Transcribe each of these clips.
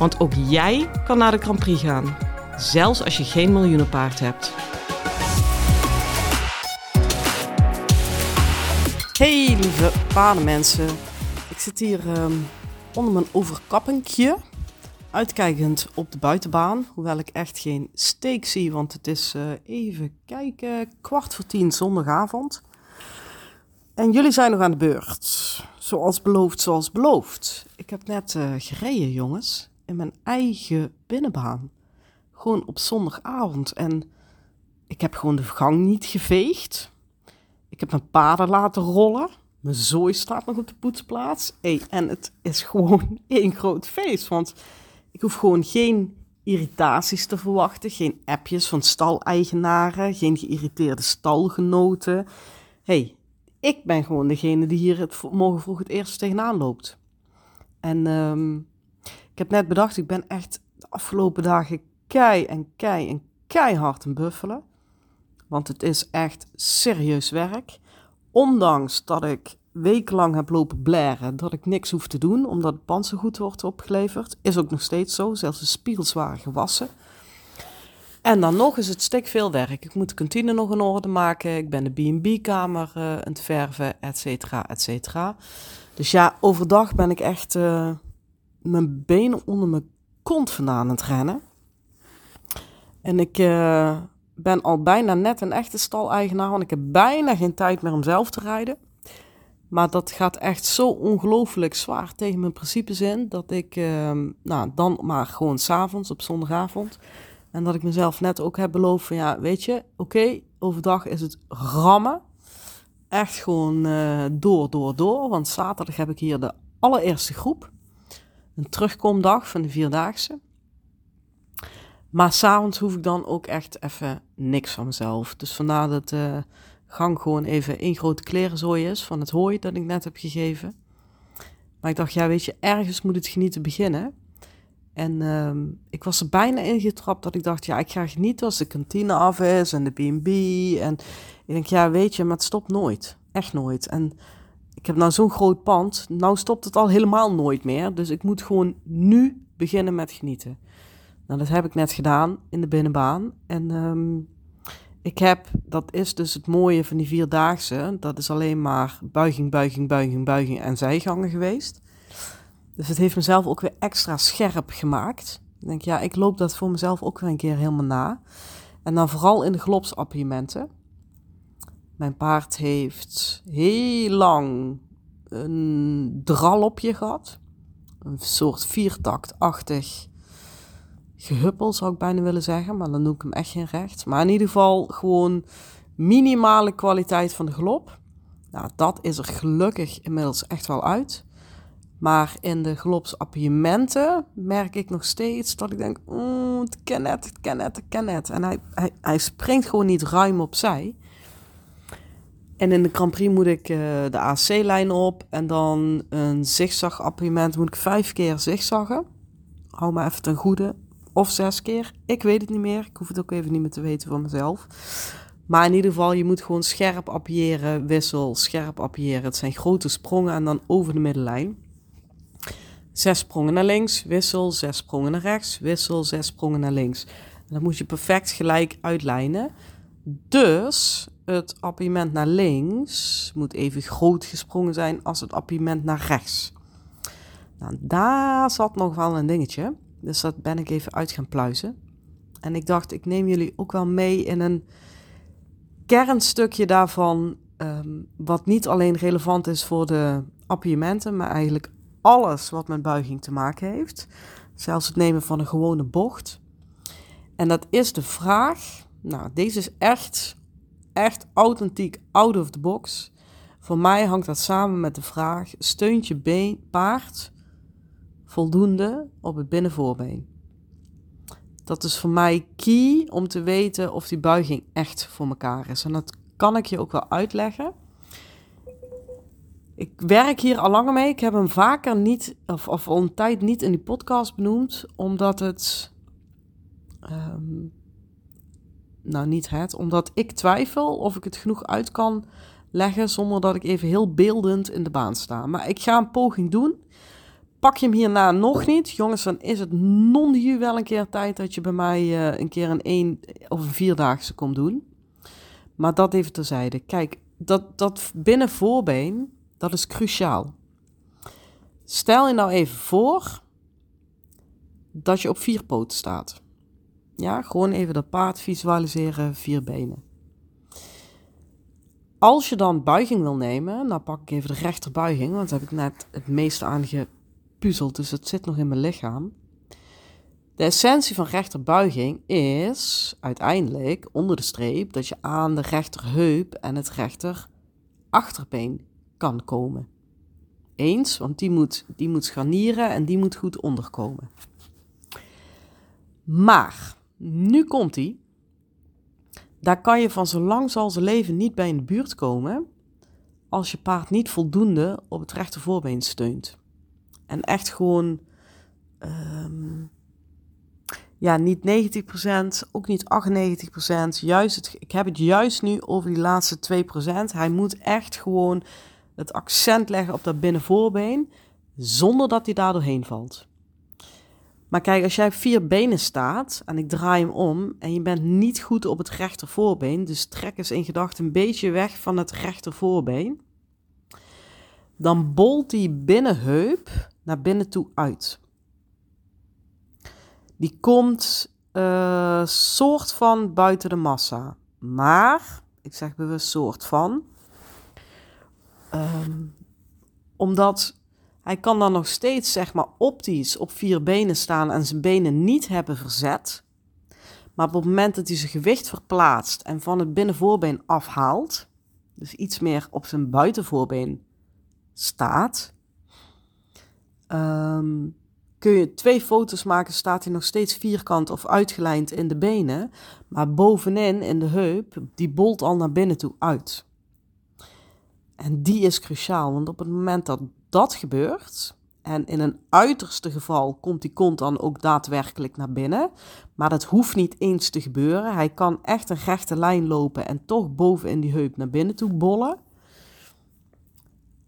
Want ook jij kan naar de Grand Prix gaan, zelfs als je geen miljoenenpaard hebt. Hey lieve paardenmensen, ik zit hier um, onder mijn overkappingje, uitkijkend op de buitenbaan. Hoewel ik echt geen steek zie, want het is uh, even kijken, kwart voor tien zondagavond. En jullie zijn nog aan de beurt. Zoals beloofd, zoals beloofd. Ik heb net uh, gereden, jongens, in mijn eigen binnenbaan. Gewoon op zondagavond. En ik heb gewoon de gang niet geveegd. Ik heb mijn paden laten rollen. Mijn zooi staat nog op de poetsplaats. Hey, en het is gewoon één groot feest. Want ik hoef gewoon geen irritaties te verwachten. Geen appjes van staleigenaren. Geen geïrriteerde stalgenoten. hey, ik ben gewoon degene die hier het morgen vroeg het eerst tegenaan loopt. En um, heb net bedacht, ik ben echt de afgelopen dagen kei en kei en keihard een buffelen. Want het is echt serieus werk. Ondanks dat ik wekenlang heb lopen blaren dat ik niks hoef te doen, omdat het pand zo goed wordt opgeleverd, is ook nog steeds zo. Zelfs de spiegels waren gewassen. En dan nog is het stik veel werk. Ik moet de kantine nog in orde maken. Ik ben de B&B-kamer uh, aan het verven, et cetera, et cetera. Dus ja, overdag ben ik echt uh, mijn benen onder mijn kont vandaan aan het rennen. En ik uh, ben al bijna net een echte stal-eigenaar, want ik heb bijna geen tijd meer om zelf te rijden. Maar dat gaat echt zo ongelooflijk zwaar tegen mijn principes in, dat ik nou, dan maar gewoon s'avonds, op zondagavond en dat ik mezelf net ook heb beloofd van ja, weet je, oké, overdag is het rammen. Echt gewoon uh, door, door, door. Want zaterdag heb ik hier de allereerste groep. Een terugkomdag van de Vierdaagse. Maar s'avonds hoef ik dan ook echt even niks van mezelf. Dus vandaar dat de gang gewoon even één grote klerenzooi is van het hooi dat ik net heb gegeven. Maar ik dacht, ja, weet je, ergens moet het genieten beginnen. En ehm, ik was er bijna ingetrapt dat ik dacht, ja, ik ga genieten als de kantine af is en de B&B. En ik denk, ja, weet je, maar het stopt nooit. Echt nooit. En ik heb nou zo'n groot pand, nou stopt het al helemaal nooit meer. Dus ik moet gewoon nu beginnen met genieten. Nou, dat heb ik net gedaan in de binnenbaan. En ehm, ik heb, dat is dus het mooie van die vierdaagse, dat is alleen maar buiging, buiging, buiging, buiging en zijgangen geweest. Dus het heeft mezelf ook weer extra scherp gemaakt. Ik denk, ja, ik loop dat voor mezelf ook weer een keer helemaal na. En dan vooral in de glopsappiëmenten. Mijn paard heeft heel lang een dralopje gehad. Een soort viertaktachtig gehuppel zou ik bijna willen zeggen. Maar dan doe ik hem echt geen recht. Maar in ieder geval gewoon minimale kwaliteit van de glop. Nou, dat is er gelukkig inmiddels echt wel uit. Maar in de glopsappiëmenten merk ik nog steeds dat ik denk, oh, het ken het, het ken het, het ken het. En hij, hij, hij springt gewoon niet ruim opzij. En in de Grand Prix moet ik uh, de AC-lijn op en dan een zigzag-appiëment moet ik vijf keer zigzaggen. Hou maar even ten goede. Of zes keer. Ik weet het niet meer. Ik hoef het ook even niet meer te weten van mezelf. Maar in ieder geval, je moet gewoon scherp appiëren, wissel, scherp appiëren. Het zijn grote sprongen en dan over de middenlijn. Zes sprongen naar links, wissel, zes sprongen naar rechts, wissel, zes sprongen naar links. En dat moet je perfect gelijk uitlijnen. Dus het appiëment naar links moet even groot gesprongen zijn als het appiëment naar rechts. Nou, daar zat nog wel een dingetje. Dus dat ben ik even uit gaan pluizen. En ik dacht, ik neem jullie ook wel mee in een kernstukje daarvan. Ehm, wat niet alleen relevant is voor de appiëmenten, maar eigenlijk alles wat met buiging te maken heeft. Zelfs het nemen van een gewone bocht. En dat is de vraag. Nou, deze is echt, echt authentiek out of the box. Voor mij hangt dat samen met de vraag: steunt je paard voldoende op het binnenvoorbeen. Dat is voor mij key om te weten of die buiging echt voor elkaar is. En dat kan ik je ook wel uitleggen. Ik werk hier al langer mee. Ik heb hem vaker niet, of, of een tijd niet in die podcast benoemd, omdat het. Ehm, nou, niet het, omdat ik twijfel of ik het genoeg uit kan leggen zonder dat ik even heel beeldend in de baan sta. Maar ik ga een poging doen. Pak je hem hierna nog niet, jongens, dan is het non wel een keer tijd dat je bij mij uh, een keer een één of een vierdaagse komt doen. Maar dat even terzijde. Kijk, dat, dat binnenvoorbeen, dat is cruciaal. Stel je nou even voor dat je op vier poten staat. Ja, gewoon even dat paard visualiseren, vier benen. Als je dan buiging wil nemen, nou pak ik even de rechterbuiging, want daar heb ik net het meeste aan gepuzzeld, dus het zit nog in mijn lichaam. De essentie van rechterbuiging is uiteindelijk onder de streep dat je aan de rechterheup en het rechter achterbeen kan komen. Eens, want die moet, die moet scharnieren en die moet goed onderkomen. Maar, nu komt die. Daar kan je van zo lang zal zijn leven niet bij in de buurt komen als je paard niet voldoende op het rechtervoorbeen steunt. En echt gewoon ehm, ja, niet 90%, ook niet 98%. Juist het, ik heb het juist nu over die laatste 2%. Hij moet echt gewoon het accent leggen op dat binnenvoorbeen, zonder dat hij daar doorheen valt. Maar kijk, als jij vier benen staat en ik draai hem om en je bent niet goed op het rechtervoorbeen, dus trek eens in gedachten een beetje weg van het rechtervoorbeen, dan bolt die binnenheup naar binnen toe uit die komt uh, soort van buiten de massa. Maar, ik zeg bewust soort van, um, omdat hij kan dan nog steeds, zeg maar, optisch op vier benen staan en zijn benen niet hebben verzet. Maar op het moment dat hij zijn gewicht verplaatst en van het binnenvoorbeen afhaalt, dus iets meer op zijn buitenvoorbeen staat, um, kun je twee foto's maken, staat hij nog steeds vierkant of uitgelijnd in de benen. Maar bovenin in de heup, die bolt al naar binnen toe uit. En die is cruciaal, want op het moment dat dat gebeurt, en in een uiterste geval komt die kont dan ook daadwerkelijk naar binnen. Maar dat hoeft niet eens te gebeuren. Hij kan echt een rechte lijn lopen en toch boven in die heup naar binnen toe bollen.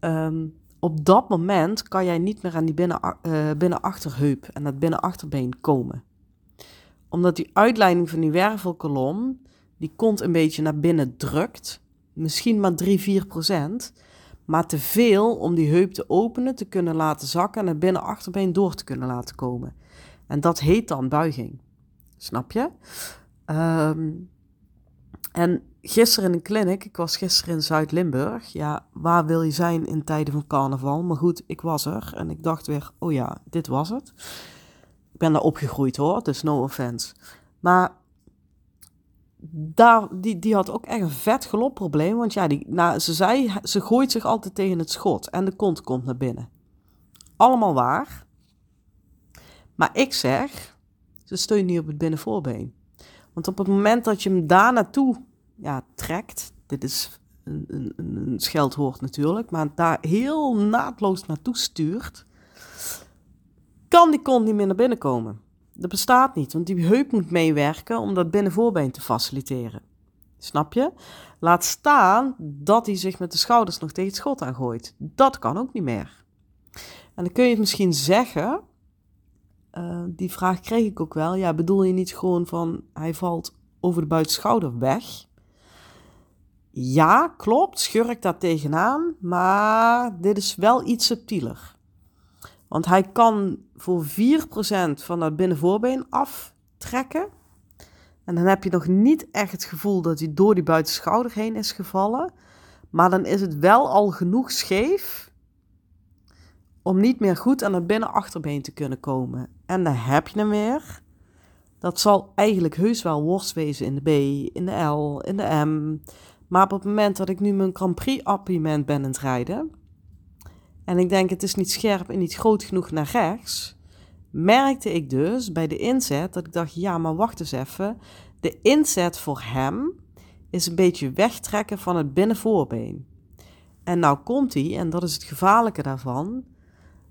Um, op dat moment kan jij niet meer aan die binnen, uh, binnenachterheup en dat binnenachterbeen komen. Omdat die uitleiding van die wervelkolom die kont een beetje naar binnen drukt. Misschien maar 3, 4 procent. Maar te veel om die heup te openen, te kunnen laten zakken en het binnenachterbeen door te kunnen laten komen. En dat heet dan buiging. Snap je? Um, en gisteren in een clinic, ik was gisteren in Zuid-Limburg. Ja, waar wil je zijn in tijden van carnaval? Maar goed, ik was er en ik dacht weer, oh ja, dit was het. Ik ben daar opgegroeid hoor, dus no offense. Maar daar, die, die had ook echt een vet galopprobleem. Want ja, die, nou, ze zei, ze gooit zich altijd tegen het schot en de kont komt naar binnen. Allemaal waar. Maar ik zeg, ze steunt niet op het binnenvoorbeen. Want op het moment dat je hem daar naartoe ja, trekt, dit is een, een, een scheldwoord natuurlijk, maar daar heel naadloos naartoe stuurt, kan die kont niet meer naar binnen komen. Dat bestaat niet, want die heup moet meewerken om dat binnenvoorbeen te faciliteren. Snap je? Laat staan dat hij zich met de schouders nog tegen het schot aangooit. Dat kan ook niet meer. En dan kun je het misschien zeggen, uh, die vraag kreeg ik ook wel. Ja, bedoel je niet gewoon van hij valt over de buitenschouder weg? Ja, klopt, schurk daar tegenaan, maar dit is wel iets subtieler. Want hij kan voor 4% van dat binnenvoorbeen aftrekken. En dan heb je nog niet echt het gevoel dat hij door die buitenschouder heen is gevallen. Maar dan is het wel al genoeg scheef om niet meer goed aan het binnenachterbeen te kunnen komen. En dan heb je hem weer. Dat zal eigenlijk heus wel worst wezen in de B, in de L, in de M. Maar op het moment dat ik nu mijn Grand Prix appartement ben aan het rijden, en ik denk het is niet scherp en niet groot genoeg naar rechts, merkte ik dus bij de inzet dat ik dacht, ja, maar wacht eens even. De inzet voor hem is een beetje wegtrekken van het binnenvoorbeen. En nou komt hij, en dat is het gevaarlijke daarvan,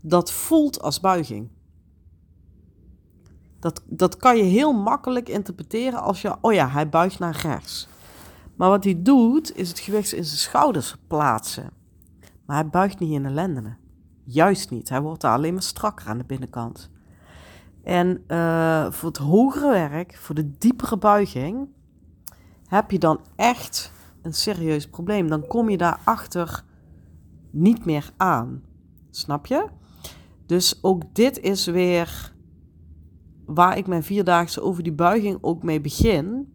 dat voelt als buiging. Dat, dat kan je heel makkelijk interpreteren als je, oh ja, hij buigt naar rechts. Maar wat hij doet, is het gewicht in zijn schouders plaatsen. Maar hij buigt niet in de lendenen. Juist niet. Hij wordt daar alleen maar strakker aan de binnenkant. En uh, voor het hogere werk, voor de diepere buiging, heb je dan echt een serieus probleem. Dan kom je daarachter niet meer aan. Snap je? Dus ook dit is weer waar ik mijn vierdaagse over die buiging ook mee begin.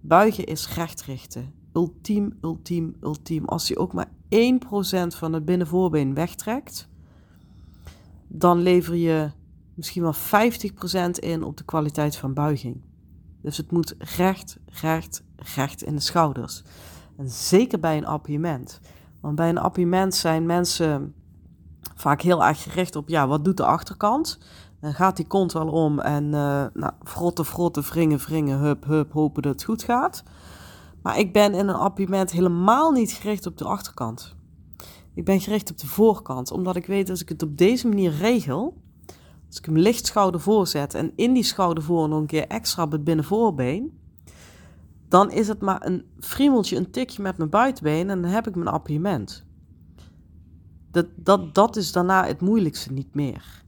Buigen is recht richten. Ultiem, ultiem, ultiem. Als je ook maar 1% van het binnenvoorbeen wegtrekt, dan lever je misschien wel 50% in op de kwaliteit van buiging. Dus het moet recht, recht, recht in de schouders. En zeker bij een appiëment. Want bij een appiëment zijn mensen vaak heel erg gericht op, ja, wat doet de achterkant? Dan gaat die kont wel om en uh, nou, frotten, frotten, wringen, wringen, hup, hup, hopen dat het goed gaat. Maar ik ben in een appiëment helemaal niet gericht op de achterkant. Ik ben gericht op de voorkant, omdat ik weet als ik het op deze manier regel, als ik hem licht schouder voorzet en in die schoudervoor nog een keer extra op het binnenvoorbeen, dan is het maar een friemeltje, een tikje met mijn buitenbeen en dan heb ik mijn appiëment. Dat, dat, dat is daarna het moeilijkste niet meer.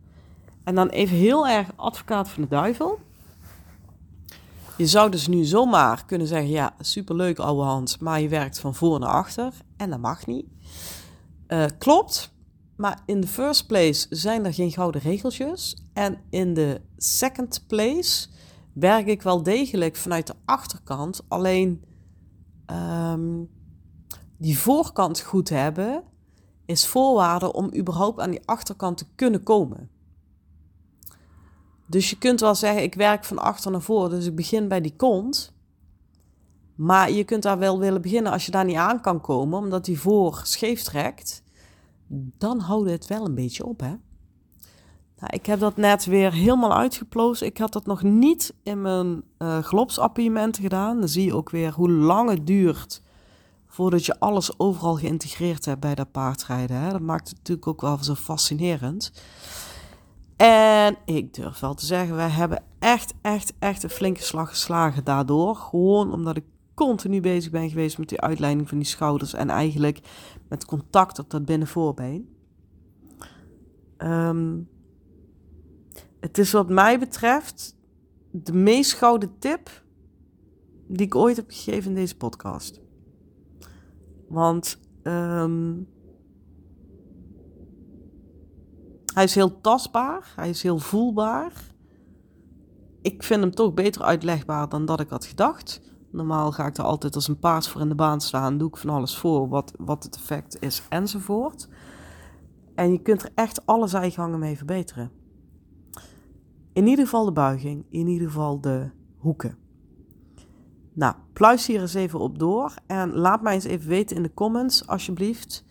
En dan even heel erg advocaat van de duivel. Je zou dus nu zomaar kunnen zeggen: ja, superleuk, oude hand, maar je werkt van voor naar achter. En dat mag niet. Uh, klopt. Maar in the first place zijn er geen gouden regeltjes. En in de second place werk ik wel degelijk vanuit de achterkant. Alleen um, die voorkant goed hebben is voorwaarde om überhaupt aan die achterkant te kunnen komen. Dus je kunt wel zeggen, ik werk van achter naar voor, dus ik begin bij die kont. Maar je kunt daar wel willen beginnen als je daar niet aan kan komen, omdat die voor scheef trekt. Dan houden het wel een beetje op, hè. Nou, ik heb dat net weer helemaal uitgeplozen. Ik had dat nog niet in mijn uh, gedaan. Dan zie je ook weer hoe lang het duurt voordat je alles overal geïntegreerd hebt bij dat paardrijden. Hè. Dat maakt het natuurlijk ook wel zo fascinerend. En ik durf wel te zeggen, wij hebben echt, echt, echt een flinke slag geslagen daardoor. Gewoon omdat ik continu bezig ben geweest met die uitleiding van die schouders en eigenlijk met contact op dat binnenvoorbeen. Um, het is wat mij betreft de meest gouden tip die ik ooit heb gegeven in deze podcast. Want um, hij is heel tastbaar, hij is heel voelbaar. Ik vind hem toch beter uitlegbaar dan dat ik had gedacht. Normaal ga ik er altijd als een paard voor in de baan staan, doe ik van alles voor wat, wat het effect is enzovoort. En je kunt er echt alle zijgangen mee verbeteren. In ieder geval de buiging, in ieder geval de hoeken. Nou, pluis hier eens even op door en laat mij eens even weten in de comments, alsjeblieft,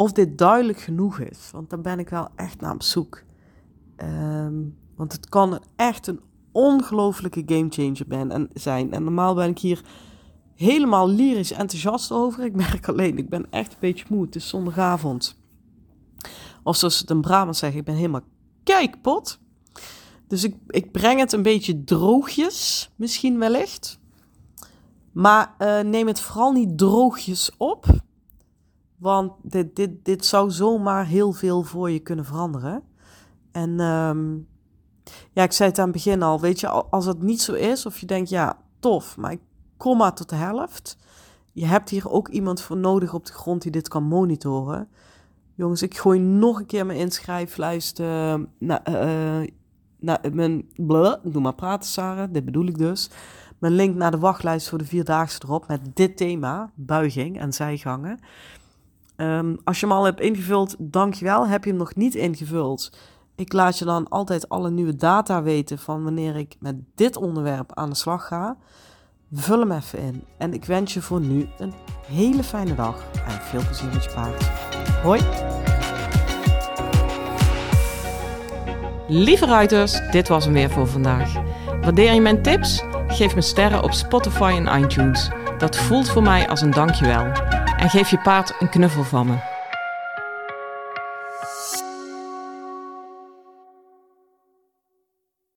of dit duidelijk genoeg is. Want daar ben ik wel echt naar op zoek. Ehm, want het kan echt een ongelofelijke gamechanger en zijn. En normaal ben ik hier helemaal lyrisch enthousiast over. Ik merk alleen, ik ben echt een beetje moe. Het is zondagavond. Of zoals het in Brabant zeggen, ik ben helemaal kijkpot. Dus ik, ik breng het een beetje droogjes, misschien wellicht. Maar uh, neem het vooral niet droogjes op. Want dit, dit, dit zou zomaar heel veel voor je kunnen veranderen. En um, ja, ik zei het aan het begin al. Weet je, als het niet zo is, of je denkt, ja, tof, maar ik kom maar tot de helft. Je hebt hier ook iemand voor nodig op de grond die dit kan monitoren. Jongens, ik gooi nog een keer mijn inschrijflijst uh, naar, uh, mijn... Doe maar praten, Sarah. Dit bedoel ik dus. Mijn link naar de wachtlijst voor de Vierdaagse erop met dit thema, buiging en zijgangen. Ehm, als je hem al hebt ingevuld, dankjewel. Heb je hem nog niet ingevuld? Ik laat je dan altijd alle nieuwe data weten van wanneer ik met dit onderwerp aan de slag ga. Vul hem even in. En ik wens je voor nu een hele fijne dag en veel plezier met je paard. Hoi! Lieve ruiters, dit was hem weer voor vandaag. Waardeer je mijn tips? Geef me sterren op Spotify en iTunes. Dat voelt voor mij als een dankjewel. En geef je paard een knuffel van me.